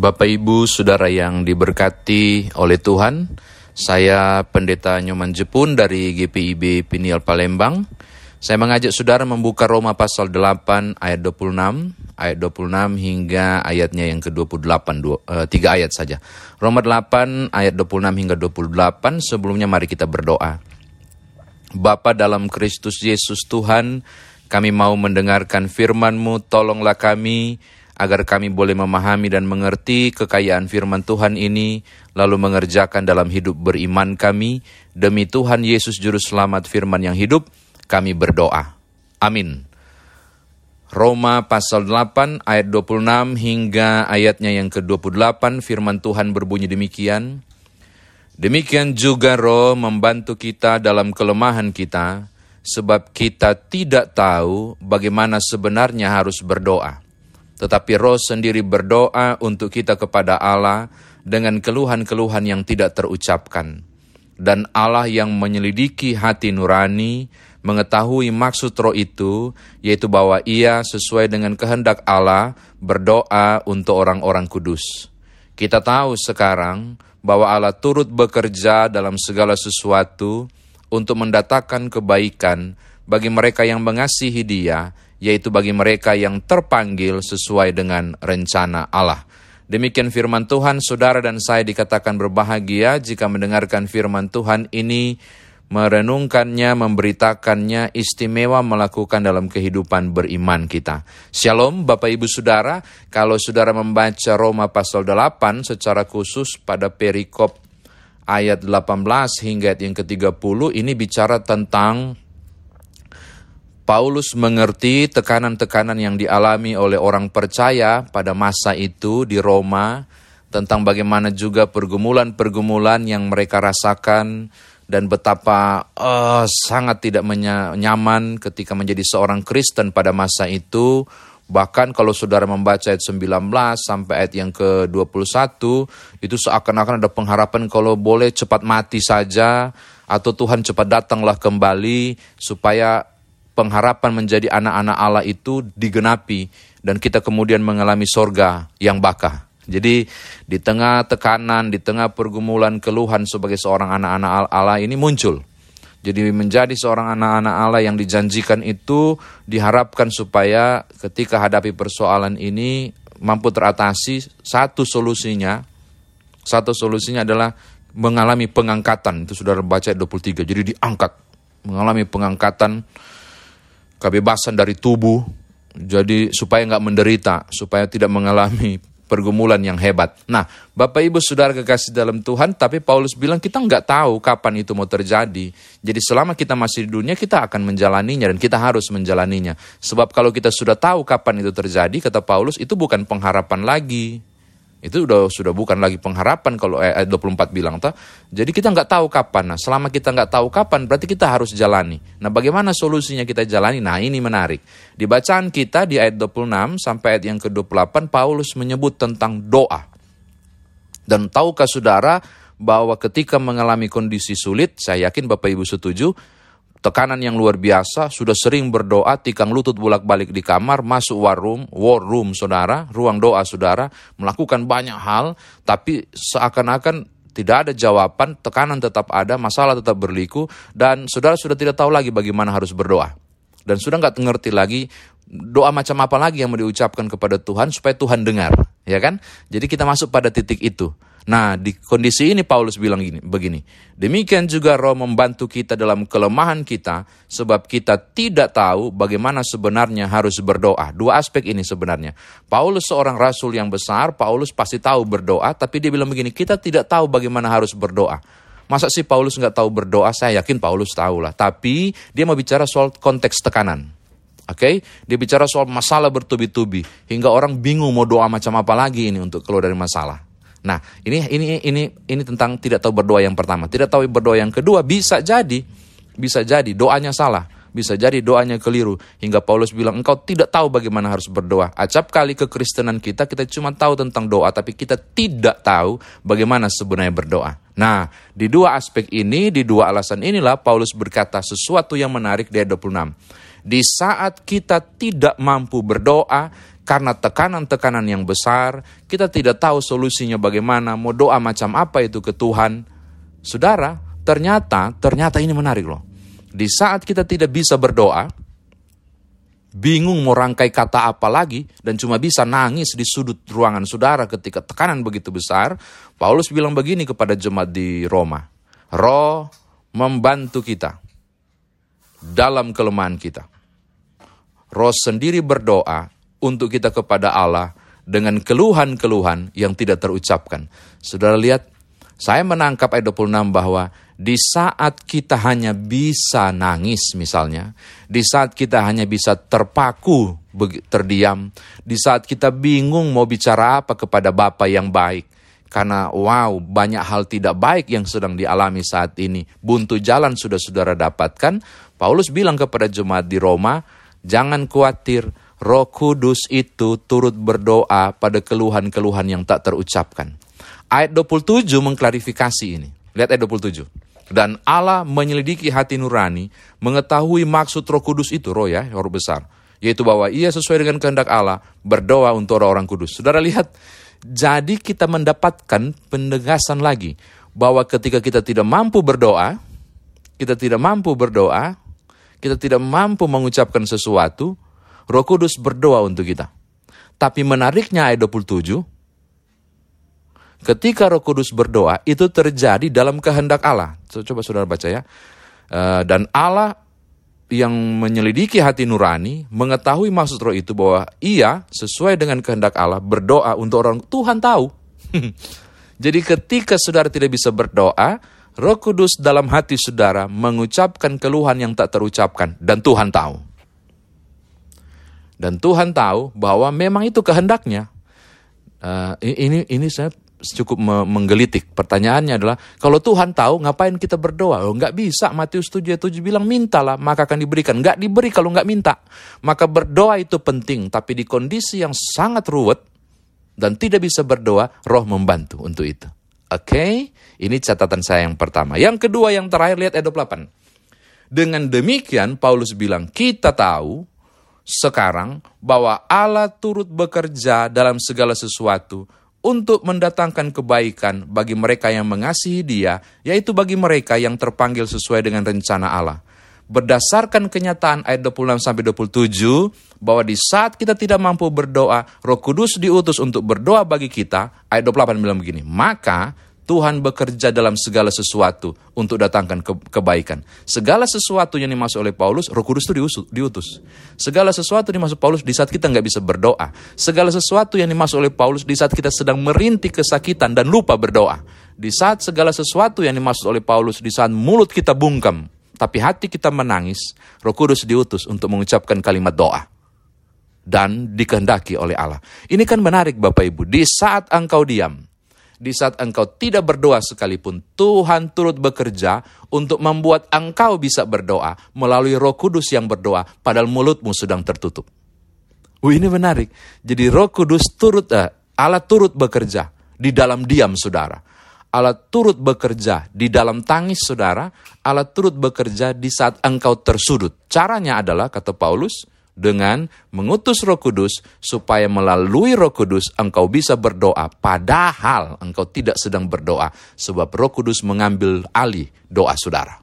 Bapak Ibu, Saudara yang diberkati oleh Tuhan, saya Pendeta Nyoman Jepun dari GPIB Pinial Palembang. Saya mengajak saudara membuka Roma pasal 8 ayat 26, ayat 26 hingga ayatnya yang ke-28, uh, tiga ayat saja. Roma 8 ayat 26 hingga 28, sebelumnya mari kita berdoa. Bapa dalam Kristus Yesus Tuhan, kami mau mendengarkan firman-Mu, tolonglah kami, agar kami boleh memahami dan mengerti kekayaan firman Tuhan ini, lalu mengerjakan dalam hidup beriman kami. Demi Tuhan Yesus Juru Selamat firman yang hidup, kami berdoa. Amin. Roma pasal 8 ayat 26 hingga ayatnya yang ke-28 firman Tuhan berbunyi demikian. Demikian juga roh membantu kita dalam kelemahan kita, sebab kita tidak tahu bagaimana sebenarnya harus berdoa tetapi roh sendiri berdoa untuk kita kepada Allah dengan keluhan-keluhan yang tidak terucapkan. Dan Allah yang menyelidiki hati nurani, mengetahui maksud roh itu, yaitu bahwa ia sesuai dengan kehendak Allah berdoa untuk orang-orang kudus. Kita tahu sekarang bahwa Allah turut bekerja dalam segala sesuatu untuk mendatangkan kebaikan bagi mereka yang mengasihi dia, yaitu bagi mereka yang terpanggil sesuai dengan rencana Allah. Demikian firman Tuhan, saudara dan saya dikatakan berbahagia jika mendengarkan firman Tuhan ini, merenungkannya, memberitakannya, istimewa melakukan dalam kehidupan beriman kita. Shalom Bapak Ibu Saudara, kalau saudara membaca Roma pasal 8 secara khusus pada perikop ayat 18 hingga ayat yang ke-30, ini bicara tentang Paulus mengerti tekanan-tekanan yang dialami oleh orang percaya pada masa itu di Roma tentang bagaimana juga pergumulan-pergumulan yang mereka rasakan dan betapa uh, sangat tidak nyaman ketika menjadi seorang Kristen pada masa itu. Bahkan kalau saudara membaca ayat 19 sampai ayat yang ke-21, itu seakan-akan ada pengharapan kalau boleh cepat mati saja, atau Tuhan cepat datanglah kembali, supaya pengharapan menjadi anak-anak Allah itu digenapi dan kita kemudian mengalami sorga yang bakah. Jadi di tengah tekanan, di tengah pergumulan keluhan sebagai seorang anak-anak Allah ini muncul. Jadi menjadi seorang anak-anak Allah yang dijanjikan itu diharapkan supaya ketika hadapi persoalan ini mampu teratasi satu solusinya. Satu solusinya adalah mengalami pengangkatan. Itu sudah baca 23. Jadi diangkat. Mengalami pengangkatan kebebasan dari tubuh, jadi supaya nggak menderita, supaya tidak mengalami pergumulan yang hebat. Nah, Bapak Ibu Saudara kekasih dalam Tuhan, tapi Paulus bilang kita nggak tahu kapan itu mau terjadi. Jadi selama kita masih di dunia, kita akan menjalaninya dan kita harus menjalaninya. Sebab kalau kita sudah tahu kapan itu terjadi, kata Paulus, itu bukan pengharapan lagi. Itu udah sudah bukan lagi pengharapan kalau ayat 24 bilang toh. Jadi kita nggak tahu kapan. Nah, selama kita nggak tahu kapan berarti kita harus jalani. Nah, bagaimana solusinya kita jalani? Nah, ini menarik. Di bacaan kita di ayat 26 sampai ayat yang ke-28 Paulus menyebut tentang doa. Dan tahukah saudara bahwa ketika mengalami kondisi sulit, saya yakin Bapak Ibu setuju, tekanan yang luar biasa, sudah sering berdoa, tikang lutut bolak-balik di kamar, masuk war room, war room saudara, ruang doa saudara, melakukan banyak hal, tapi seakan-akan tidak ada jawaban, tekanan tetap ada, masalah tetap berliku, dan saudara sudah tidak tahu lagi bagaimana harus berdoa. Dan sudah nggak ngerti lagi doa macam apa lagi yang mau diucapkan kepada Tuhan supaya Tuhan dengar, ya kan? Jadi kita masuk pada titik itu. Nah, di kondisi ini Paulus bilang gini, begini. Demikian juga roh membantu kita dalam kelemahan kita, sebab kita tidak tahu bagaimana sebenarnya harus berdoa. Dua aspek ini sebenarnya. Paulus seorang rasul yang besar, Paulus pasti tahu berdoa, tapi dia bilang begini, kita tidak tahu bagaimana harus berdoa. Masa sih Paulus nggak tahu berdoa? Saya yakin Paulus tahu lah. Tapi dia mau bicara soal konteks tekanan. Oke, okay? dia bicara soal masalah bertubi-tubi hingga orang bingung mau doa macam apa lagi ini untuk keluar dari masalah. Nah, ini ini ini ini tentang tidak tahu berdoa yang pertama. Tidak tahu berdoa yang kedua bisa jadi bisa jadi doanya salah. Bisa jadi doanya keliru hingga Paulus bilang engkau tidak tahu bagaimana harus berdoa. Acap kali kekristenan kita kita cuma tahu tentang doa tapi kita tidak tahu bagaimana sebenarnya berdoa. Nah, di dua aspek ini, di dua alasan inilah Paulus berkata sesuatu yang menarik di ayat 26. Di saat kita tidak mampu berdoa, karena tekanan-tekanan yang besar, kita tidak tahu solusinya bagaimana, mau doa macam apa itu ke Tuhan. Saudara, ternyata, ternyata ini menarik loh. Di saat kita tidak bisa berdoa, bingung mau rangkai kata apa lagi, dan cuma bisa nangis di sudut ruangan saudara ketika tekanan begitu besar, Paulus bilang begini kepada jemaat di Roma, Roh membantu kita dalam kelemahan kita. Roh sendiri berdoa untuk kita kepada Allah dengan keluhan-keluhan yang tidak terucapkan. Saudara lihat, saya menangkap ayat 26 bahwa di saat kita hanya bisa nangis misalnya, di saat kita hanya bisa terpaku terdiam, di saat kita bingung mau bicara apa kepada Bapa yang baik, karena wow banyak hal tidak baik yang sedang dialami saat ini, buntu jalan sudah saudara dapatkan, Paulus bilang kepada jemaat di Roma, jangan khawatir, Roh Kudus itu turut berdoa pada keluhan-keluhan yang tak terucapkan. Ayat 27 mengklarifikasi ini. Lihat ayat 27. Dan Allah menyelidiki hati nurani, mengetahui maksud roh kudus itu, roh ya, roh besar. Yaitu bahwa ia sesuai dengan kehendak Allah, berdoa untuk orang-orang kudus. Saudara lihat, jadi kita mendapatkan pendegasan lagi, bahwa ketika kita tidak mampu berdoa, kita tidak mampu berdoa, kita tidak mampu mengucapkan sesuatu, Roh Kudus berdoa untuk kita. Tapi menariknya ayat 27, ketika Roh Kudus berdoa, itu terjadi dalam kehendak Allah. Coba saudara baca ya. Eh, dan Allah yang menyelidiki hati nurani, mengetahui maksud roh itu bahwa ia sesuai dengan kehendak Allah berdoa untuk orang Tuhan tahu. Jadi ketika saudara tidak bisa berdoa, Roh Kudus dalam hati saudara mengucapkan keluhan yang tak terucapkan dan Tuhan tahu. Dan Tuhan tahu bahwa memang itu kehendaknya. Uh, ini ini saya cukup menggelitik. Pertanyaannya adalah, kalau Tuhan tahu, ngapain kita berdoa? Oh, nggak bisa. Matius 7 7 bilang, mintalah, maka akan diberikan. Nggak diberi kalau nggak minta. Maka berdoa itu penting, tapi di kondisi yang sangat ruwet, dan tidak bisa berdoa, roh membantu untuk itu. Oke, okay? ini catatan saya yang pertama. Yang kedua, yang terakhir, lihat ayat 28. Dengan demikian, Paulus bilang, kita tahu sekarang bahwa Allah turut bekerja dalam segala sesuatu untuk mendatangkan kebaikan bagi mereka yang mengasihi Dia, yaitu bagi mereka yang terpanggil sesuai dengan rencana Allah. Berdasarkan kenyataan ayat 26 sampai 27 bahwa di saat kita tidak mampu berdoa, Roh Kudus diutus untuk berdoa bagi kita. Ayat 28 bilang begini, maka Tuhan bekerja dalam segala sesuatu untuk datangkan ke kebaikan. Segala sesuatu yang dimaksud oleh Paulus, Roh Kudus itu diutus. Segala sesuatu yang dimaksud Paulus di saat kita nggak bisa berdoa. Segala sesuatu yang dimaksud oleh Paulus di saat kita sedang merintih kesakitan dan lupa berdoa. Di saat segala sesuatu yang dimaksud oleh Paulus di saat mulut kita bungkam, tapi hati kita menangis, Roh Kudus diutus untuk mengucapkan kalimat doa dan dikehendaki oleh Allah. Ini kan menarik Bapak Ibu. Di saat engkau diam, di saat engkau tidak berdoa sekalipun, Tuhan turut bekerja untuk membuat engkau bisa berdoa melalui roh kudus yang berdoa, padahal mulutmu sedang tertutup. Wih ini menarik. Jadi roh kudus turut, eh, Allah turut bekerja di dalam diam saudara. Allah turut bekerja di dalam tangis saudara, Allah turut bekerja di saat engkau tersudut. Caranya adalah, kata Paulus, dengan mengutus Roh Kudus supaya melalui Roh Kudus engkau bisa berdoa padahal engkau tidak sedang berdoa sebab Roh Kudus mengambil alih doa saudara.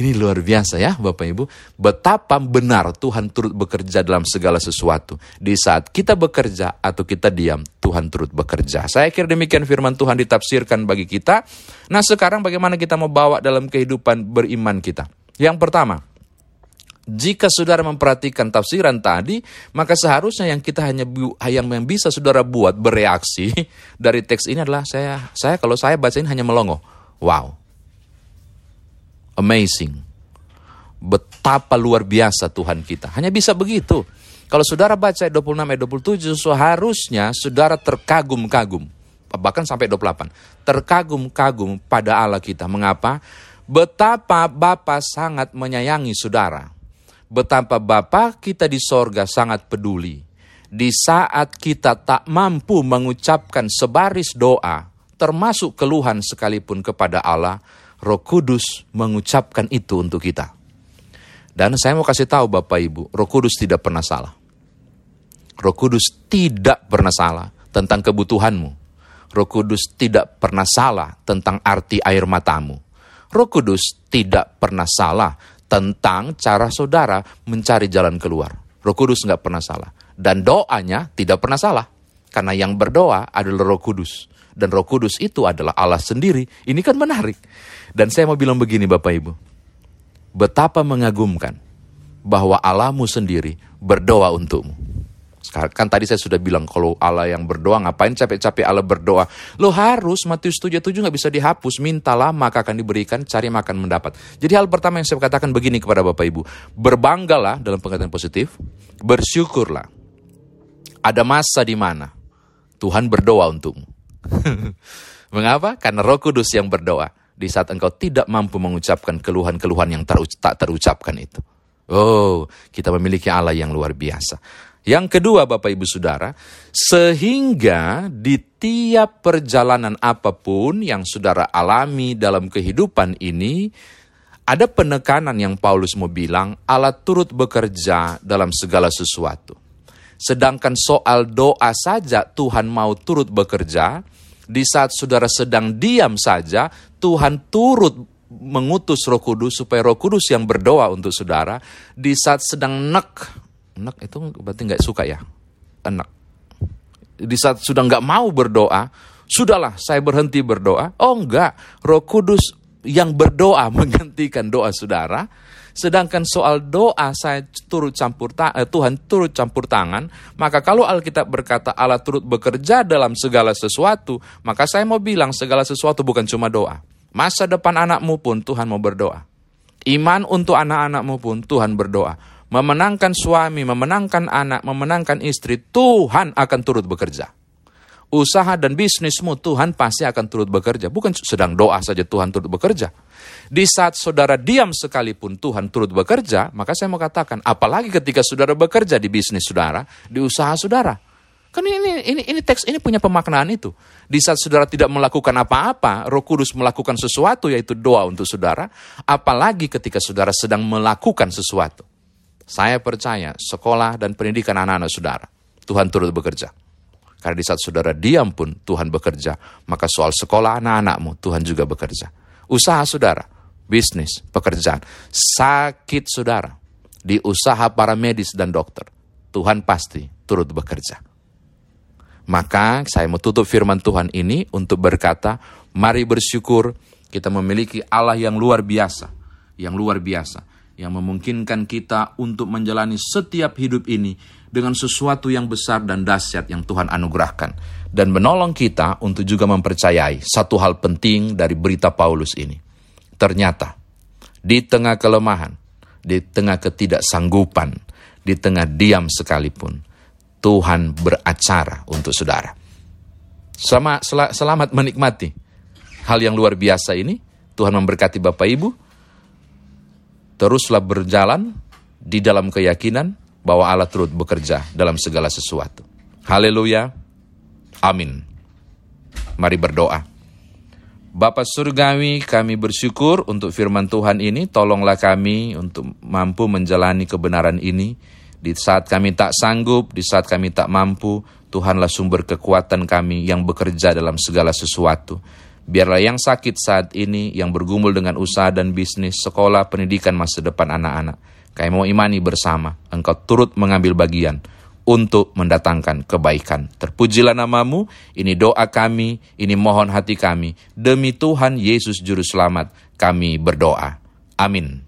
Ini luar biasa ya Bapak Ibu. Betapa benar Tuhan turut bekerja dalam segala sesuatu. Di saat kita bekerja atau kita diam, Tuhan turut bekerja. Saya kira demikian firman Tuhan ditafsirkan bagi kita. Nah sekarang bagaimana kita mau bawa dalam kehidupan beriman kita? Yang pertama, jika saudara memperhatikan tafsiran tadi, maka seharusnya yang kita hanya yang bisa saudara buat bereaksi dari teks ini adalah saya saya kalau saya baca ini hanya melongo. Wow. Amazing. Betapa luar biasa Tuhan kita. Hanya bisa begitu. Kalau saudara baca 26 ayat 27 seharusnya saudara terkagum-kagum. Bahkan sampai 28. Terkagum-kagum pada Allah kita. Mengapa? Betapa Bapa sangat menyayangi saudara betapa Bapa kita di sorga sangat peduli. Di saat kita tak mampu mengucapkan sebaris doa, termasuk keluhan sekalipun kepada Allah, Roh Kudus mengucapkan itu untuk kita. Dan saya mau kasih tahu Bapak Ibu, Roh Kudus tidak pernah salah. Roh Kudus tidak pernah salah tentang kebutuhanmu. Roh Kudus tidak pernah salah tentang arti air matamu. Roh Kudus tidak pernah salah tentang cara saudara mencari jalan keluar. Roh Kudus nggak pernah salah. Dan doanya tidak pernah salah. Karena yang berdoa adalah Roh Kudus. Dan Roh Kudus itu adalah Allah sendiri. Ini kan menarik. Dan saya mau bilang begini Bapak Ibu. Betapa mengagumkan bahwa Allahmu sendiri berdoa untukmu. Kan tadi saya sudah bilang kalau Allah yang berdoa ngapain capek-capek Allah berdoa. Lo harus Matius 77 nggak bisa dihapus. Mintalah maka akan diberikan, cari makan mendapat. Jadi hal pertama yang saya katakan begini kepada Bapak Ibu. Berbanggalah dalam pengertian positif. Bersyukurlah. Ada masa di mana Tuhan berdoa untukmu. Mengapa? Karena roh kudus yang berdoa. Di saat engkau tidak mampu mengucapkan keluhan-keluhan yang tak terucapkan itu. Oh, kita memiliki Allah yang luar biasa. Yang kedua Bapak Ibu Saudara, sehingga di tiap perjalanan apa pun yang saudara alami dalam kehidupan ini, ada penekanan yang Paulus mau bilang, Allah turut bekerja dalam segala sesuatu. Sedangkan soal doa saja Tuhan mau turut bekerja, di saat saudara sedang diam saja, Tuhan turut mengutus roh kudus supaya roh kudus yang berdoa untuk saudara, di saat sedang nek enak itu berarti nggak suka ya? Enak. Di saat sudah nggak mau berdoa sudahlah saya berhenti berdoa. Oh enggak roh kudus yang berdoa menggantikan doa saudara. Sedangkan soal doa saya turut campur ta eh, Tuhan turut campur tangan. Maka kalau Alkitab berkata Allah turut bekerja dalam segala sesuatu maka saya mau bilang segala sesuatu bukan cuma doa. Masa depan anakmu pun Tuhan mau berdoa. Iman untuk anak-anakmu pun Tuhan berdoa memenangkan suami, memenangkan anak, memenangkan istri, Tuhan akan turut bekerja. Usaha dan bisnismu Tuhan pasti akan turut bekerja. Bukan sedang doa saja Tuhan turut bekerja. Di saat saudara diam sekalipun Tuhan turut bekerja, maka saya mau katakan, apalagi ketika saudara bekerja di bisnis saudara, di usaha saudara. Kan ini, ini, ini teks ini punya pemaknaan itu. Di saat saudara tidak melakukan apa-apa, roh kudus melakukan sesuatu yaitu doa untuk saudara, apalagi ketika saudara sedang melakukan sesuatu. Saya percaya sekolah dan pendidikan anak-anak saudara, Tuhan turut bekerja. Karena di saat saudara diam pun Tuhan bekerja, maka soal sekolah anak-anakmu Tuhan juga bekerja. Usaha saudara, bisnis, pekerjaan, sakit saudara, di usaha para medis dan dokter, Tuhan pasti turut bekerja. Maka saya mau tutup firman Tuhan ini untuk berkata, mari bersyukur kita memiliki Allah yang luar biasa, yang luar biasa yang memungkinkan kita untuk menjalani setiap hidup ini dengan sesuatu yang besar dan dahsyat yang Tuhan anugerahkan dan menolong kita untuk juga mempercayai satu hal penting dari berita Paulus ini. Ternyata di tengah kelemahan, di tengah ketidaksanggupan, di tengah diam sekalipun, Tuhan beracara untuk saudara. Selamat, selamat menikmati hal yang luar biasa ini. Tuhan memberkati Bapak Ibu teruslah berjalan di dalam keyakinan bahwa Allah turut bekerja dalam segala sesuatu. Haleluya. Amin. Mari berdoa. Bapak Surgawi, kami bersyukur untuk firman Tuhan ini. Tolonglah kami untuk mampu menjalani kebenaran ini. Di saat kami tak sanggup, di saat kami tak mampu, Tuhanlah sumber kekuatan kami yang bekerja dalam segala sesuatu. Biarlah yang sakit saat ini, yang bergumul dengan usaha dan bisnis, sekolah, pendidikan masa depan anak-anak. Kami mau imani bersama, engkau turut mengambil bagian untuk mendatangkan kebaikan. Terpujilah namamu, ini doa kami, ini mohon hati kami. Demi Tuhan Yesus Juru Selamat, kami berdoa. Amin.